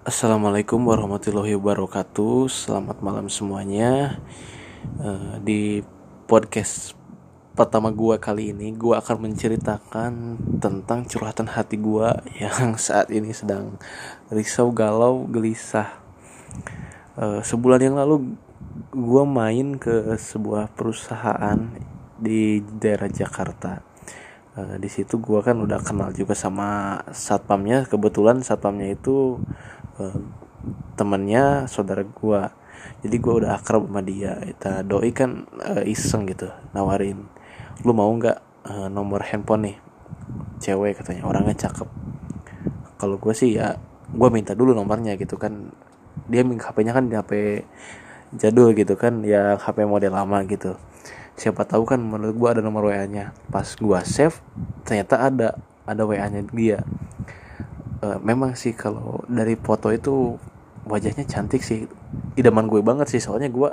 Assalamualaikum warahmatullahi wabarakatuh. Selamat malam semuanya. Eh, di podcast pertama gua kali ini, gua akan menceritakan tentang curhatan hati gua yang saat ini sedang risau, galau, gelisah. Eh, sebulan yang lalu gua main ke sebuah perusahaan di daerah Jakarta. Eh, di situ gua kan udah kenal juga sama satpamnya. Kebetulan satpamnya itu uh, temennya saudara gua. Jadi gua udah akrab sama dia. Kita doi kan uh, iseng gitu nawarin lu mau nggak uh, nomor handphone nih? Cewek katanya orangnya cakep. Kalau gue sih ya gue minta dulu nomornya gitu kan. Dia HP-nya kan di HP jadul gitu kan. Ya HP model lama gitu siapa tahu kan menurut gue ada nomor WA-nya pas gue save ternyata ada ada WA-nya dia. Uh, memang sih kalau dari foto itu wajahnya cantik sih. Idaman gue banget sih soalnya gue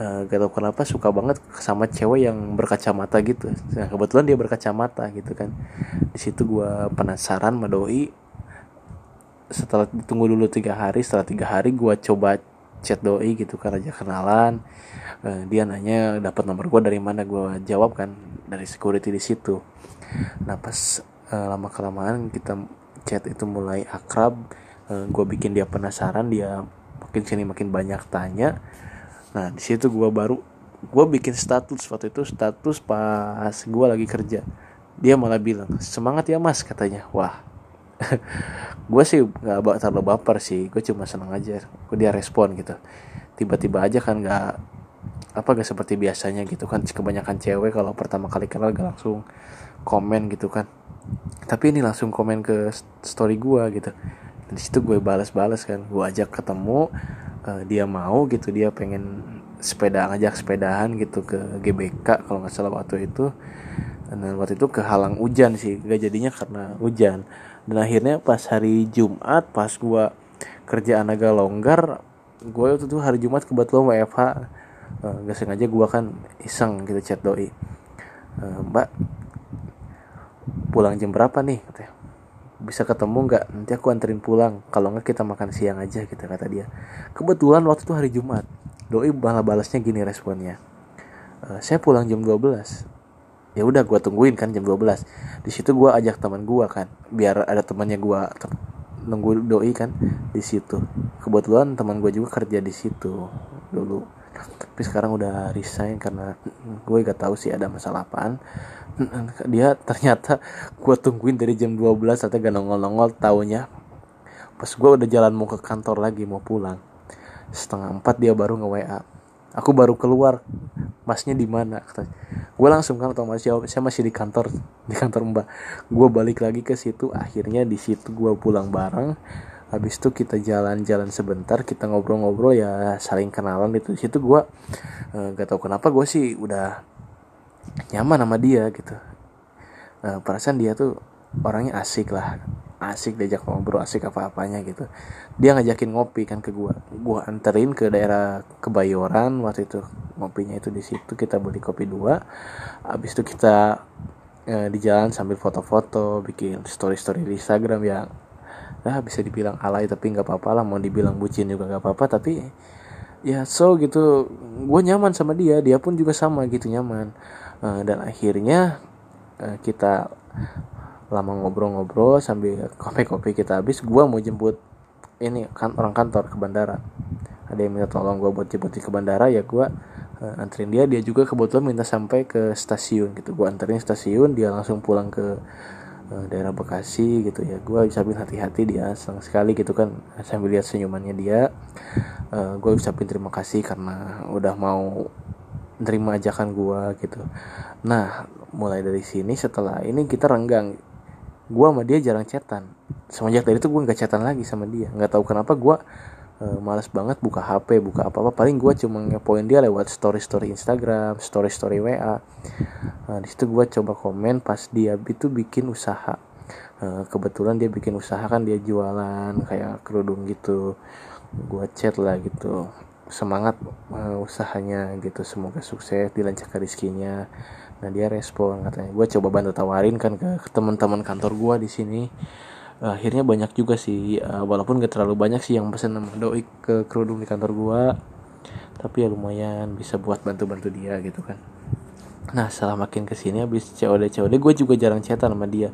uh, gak tau kenapa suka banget sama cewek yang berkacamata gitu. Nah, kebetulan dia berkacamata gitu kan. Di situ gue penasaran sama doi. Setelah tunggu dulu tiga hari setelah tiga hari gue coba chat doi gitu kan aja kenalan. Uh, dia nanya dapat nomor gue dari mana gue jawab kan dari security di situ. Nah pas uh, lama kelamaan kita chat itu mulai akrab eh, gue bikin dia penasaran dia makin sini makin banyak tanya. Nah di situ gue baru gue bikin status waktu itu status pas gue lagi kerja. Dia malah bilang semangat ya mas katanya. Wah gue sih nggak terlalu baper sih. Gue cuma seneng aja gue dia respon gitu. Tiba-tiba aja kan nggak apa gak seperti biasanya gitu kan. Kebanyakan cewek kalau pertama kali kenal gak langsung komen gitu kan. Tapi ini langsung komen ke story gue gitu. Dan di situ gue balas-balas kan. Gue ajak ketemu uh, dia mau gitu. Dia pengen sepeda ngajak sepedahan gitu ke GBK kalau nggak salah waktu itu dan waktu itu kehalang hujan sih gak jadinya karena hujan. Dan akhirnya pas hari Jumat pas gue kerjaan agak longgar gue waktu itu hari Jumat kebetulan WFH uh, eh, gak sengaja gue kan iseng gitu chat doi. Uh, mbak pulang jam berapa nih? bisa ketemu nggak? Nanti aku anterin pulang. Kalau nggak kita makan siang aja kita kata dia. Kebetulan waktu itu hari Jumat doi malah balasnya gini responnya. E, saya pulang jam 12 ya udah gue tungguin kan jam 12 di situ gue ajak teman gue kan biar ada temannya gue nunggu doi kan di situ. Kebetulan teman gue juga kerja di situ dulu. Tapi sekarang udah resign karena gue gak tahu sih ada masalah apaan. Dia ternyata gue tungguin dari jam 12 atau gak nongol-nongol taunya pas gue udah jalan mau ke kantor lagi mau pulang setengah empat dia baru nge WA aku baru keluar. Masnya di mana? Gue langsung kan otomatis jawab saya masih di kantor di kantor mbak. Gue balik lagi ke situ. Akhirnya di situ gue pulang bareng. Habis itu kita jalan-jalan sebentar kita ngobrol-ngobrol ya saling kenalan. Itu situ gue uh, gak tau kenapa gue sih udah nyaman sama dia gitu. Uh, perasaan dia tuh orangnya asik lah asik diajak ngobrol asik apa apanya gitu. Dia ngajakin ngopi kan ke gua. Gua anterin ke daerah Kebayoran waktu itu ngopinya itu di situ kita beli kopi dua. Abis itu kita uh, di jalan sambil foto-foto bikin story-story di Instagram ya nah bisa dibilang alay tapi nggak apa-apa lah. Mau dibilang bucin juga nggak apa-apa tapi ya so gitu. Gue nyaman sama dia dia pun juga sama gitu nyaman. Uh, dan akhirnya uh, kita lama ngobrol-ngobrol sambil kopi-kopi kita habis gue mau jemput ini kan orang kantor ke bandara. Ada yang minta tolong gue buat jemput ke bandara ya gue uh, anterin dia. Dia juga kebetulan minta sampai ke stasiun gitu. Gue anterin stasiun dia langsung pulang ke uh, daerah Bekasi gitu ya. Gue sambil hati-hati dia senang sekali gitu kan sambil lihat senyumannya dia. Uh, gue ucapin terima kasih karena udah mau nerima ajakan gue gitu. Nah mulai dari sini setelah ini kita renggang gue sama dia jarang chatan. Semenjak dari itu gue nggak chatan lagi sama dia. Nggak tahu kenapa gue uh, malas banget buka HP buka apa apa paling gue cuma ngepoin dia lewat story story Instagram story story WA nah, di situ gue coba komen pas dia itu bikin usaha. Uh, kebetulan dia bikin usaha kan dia jualan kayak kerudung gitu. Gue chat lah gitu. Semangat uh, usahanya gitu. Semoga sukses dilancarkan rezekinya nah dia respon katanya. Gue coba bantu tawarin kan ke, teman-teman kantor gue di sini. Akhirnya banyak juga sih uh, walaupun gak terlalu banyak sih yang pesen nama doi ke kerudung di kantor gua. Tapi ya lumayan bisa buat bantu-bantu dia gitu kan. Nah setelah makin ke sini habis COD COD gue juga jarang chatan sama dia.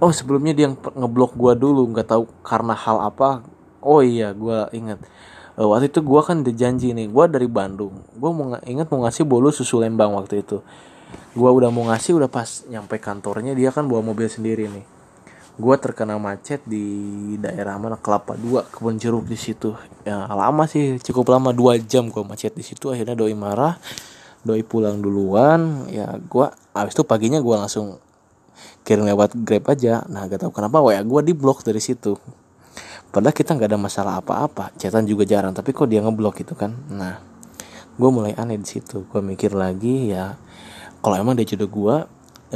Oh sebelumnya dia ngeblok gue dulu nggak tahu karena hal apa. Oh iya gue ingat uh, waktu itu gue kan udah janji nih gue dari Bandung. Gue mau ingat mau ngasih bolu susu lembang waktu itu. Gue udah mau ngasih udah pas nyampe kantornya dia kan bawa mobil sendiri nih. Gue terkena macet di daerah mana? Kelapa Dua kebun jeruk di situ. Ya lama sih cukup lama dua jam gue macet di situ. Akhirnya doi marah doi pulang duluan. Ya gue abis itu paginya gue langsung kirim lewat grab aja. Nah gak tau kenapa wa gue di blok dari situ padahal kita nggak ada masalah apa-apa. Chatan juga jarang tapi kok dia ngeblok gitu kan? Nah gue mulai aneh di situ. Gue mikir lagi ya kalau emang dia jodoh gue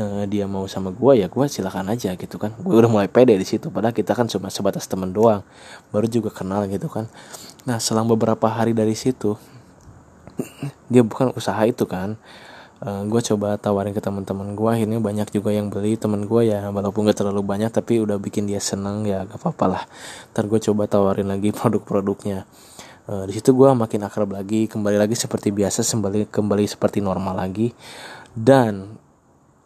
uh, dia mau sama gue ya gue silakan aja gitu kan. Gue udah mulai pede di situ padahal kita kan cuma sebatas temen doang. Baru juga kenal gitu kan. Nah selang beberapa hari dari situ dia bukan usaha itu kan uh, eh, gue coba tawarin ke teman-teman gue akhirnya banyak juga yang beli. Temen gue ya walaupun gak terlalu banyak tapi udah bikin dia seneng ya gak apa-apa lah. Ntar gue coba tawarin lagi produk-produknya. Uh, di situ gue makin akrab lagi. Kembali lagi seperti biasa kembali kembali seperti normal lagi. Dan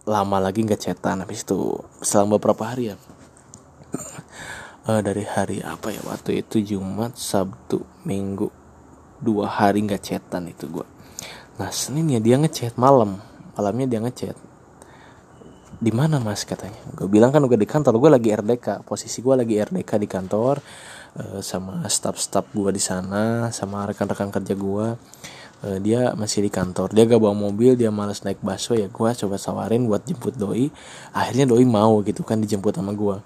lama lagi nggak cetan habis itu. Selama beberapa hari ya? Uh, dari hari apa ya? Waktu itu Jumat Sabtu Minggu. Dua hari nggak chatan itu gue nah senin ya dia ngechat malam. Malamnya dia ngechat. Di mana mas? katanya. Gue bilang kan gue di kantor gue lagi RDK posisi gue lagi RDK di kantor uh, sama staff-staff gue di sana sama rekan-rekan kerja gue uh, dia masih di kantor. Dia gak bawa mobil dia malas naik baso ya gue coba tawarin buat jemput doi. Akhirnya doi mau gitu kan dijemput sama gue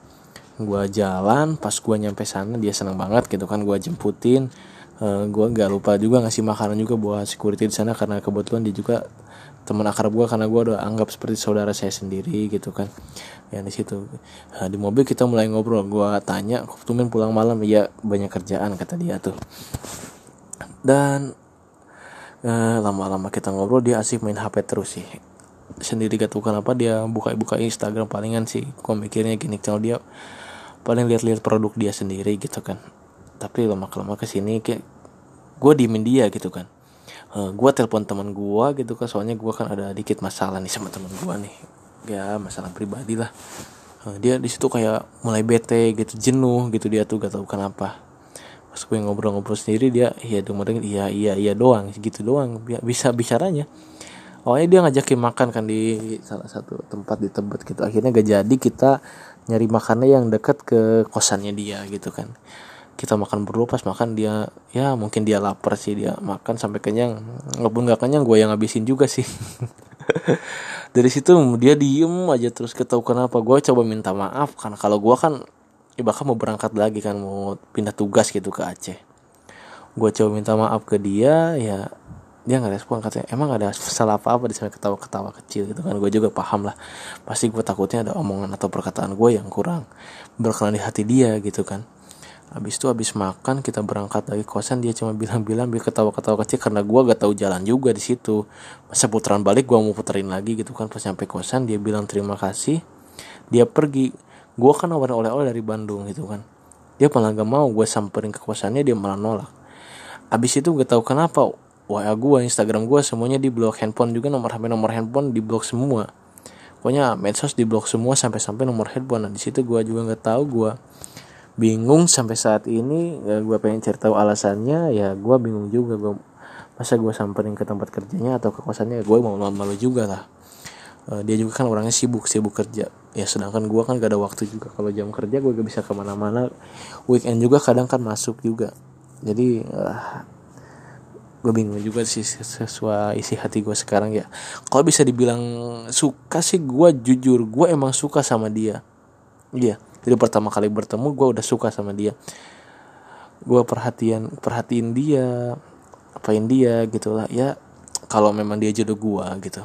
gue jalan pas gue nyampe sana dia seneng banget gitu kan gue jemputin eh, gue nggak lupa juga ngasih makanan juga buat security di sana karena kebetulan dia juga teman akrab gue karena gue udah anggap seperti saudara saya sendiri gitu kan. Yang di situ. Nah, di mobil kita mulai ngobrol. Gue tanya kok tumen pulang malam? Ya banyak kerjaan kata dia tuh. Dan eh, lama-lama kita ngobrol dia asik main hp terus sih. Sendiri gak tahu kenapa dia buka-buka Instagram palingan sih. Gue mikirnya gini kalau dia paling lihat-lihat produk dia sendiri gitu kan. Tapi lama lama ke sini kayak gue diemin dia gitu kan. Uh, eh, gue telepon teman gue gitu kan soalnya gue kan ada dikit masalah nih sama teman gue nih. Ya masalah pribadi lah. Uh, dia di situ kayak mulai bete gitu jenuh gitu dia tuh gak tahu kenapa. Pas gue ngobrol-ngobrol sendiri dia iya dong iya iya iya doang gitu doang bisa bicaranya. Awalnya dia ngajakin makan kan di salah satu tempat di Tebet gitu. Akhirnya gak jadi kita nyari makannya yang dekat ke kosannya dia gitu kan kita makan berdua pas makan dia ya mungkin dia lapar sih dia makan sampai kenyang. Nggak nggak kenyang gue yang ngabisin juga sih. Dari situ dia diem aja terus ketahu kenapa. Gue coba minta maaf karena kalau gue kan ya bahkan mau berangkat lagi kan mau pindah tugas gitu ke Aceh. Gue coba minta maaf ke dia ya dia nggak respon katanya emang ada salah apa apa di sana? Ketawa-ketawa kecil gitu kan. Gue juga paham lah. Pasti gue takutnya ada omongan atau perkataan gue yang kurang berkenan di hati dia gitu kan habis itu habis makan kita berangkat lagi kosan dia cuma bilang-bilang biar ketawa-ketawa kecil karena gue gak tahu jalan juga di situ. Masa putaran balik gue mau puterin lagi gitu kan pas sampai kosan dia bilang terima kasih. Dia pergi. Gue kan nawarin oleh-oleh dari Bandung gitu kan. Dia malah gak mau gue samperin ke kosannya dia malah nolak. Habis itu gak tahu kenapa WA gue Instagram gue semuanya di blok handphone juga nomor HP nomor handphone di blok semua. Pokoknya medsos di blok semua sampai-sampai nomor handphone. Nah di situ gue juga nggak tahu gue bingung sampai saat ini ya gue pengen cari tahu alasannya ya gue bingung juga gue masa gue samperin ke tempat kerjanya atau ke kosannya gue mau malu-malu juga lah. Uh, dia juga kan orangnya sibuk sibuk kerja. Ya sedangkan gue kan gak ada waktu juga. Kalau jam kerja gue gak bisa ke mana-mana. Weekend juga kadang kan masuk juga. Jadi uh, gue bingung juga sih sesuai isi hati gue sekarang ya. Kalau bisa dibilang suka sih gue jujur gue emang suka sama dia. Iya. yeah jadi pertama kali bertemu gue udah suka sama dia. Gue perhatian perhatiin dia apain dia gitulah. Ya kalau memang dia jodoh gue gitu.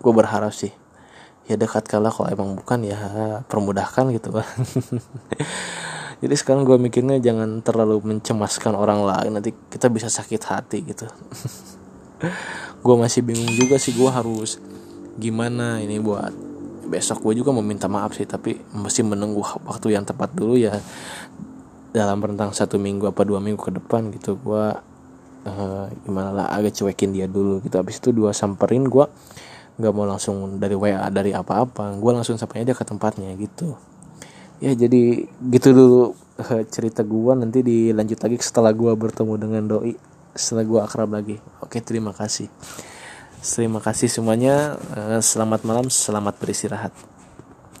Gue berharap sih ya dekat kalah kalau emang bukan ya permudahkan gitu. Kan jadi sekarang gue mikirnya jangan terlalu mencemaskan orang lain nanti kita bisa sakit hati gitu. Gue masih bingung juga sih gue harus gimana ini buat besok gue juga meminta maaf sih tapi mesti menunggu waktu yang tepat dulu ya. Dalam rentang satu minggu apa dua minggu ke depan gitu gue uh, gimana lah agak cuekin dia dulu gitu. Habis itu dua samperin gue nggak mau langsung dari WA dari apa-apa. Gue langsung sampainya dia ke tempatnya gitu. Ya jadi gitu dulu uh, cerita gue nanti dilanjut lagi setelah gue bertemu dengan doi setelah gue akrab lagi. Oke terima kasih Terima kasih semuanya. Eh, selamat malam, selamat beristirahat.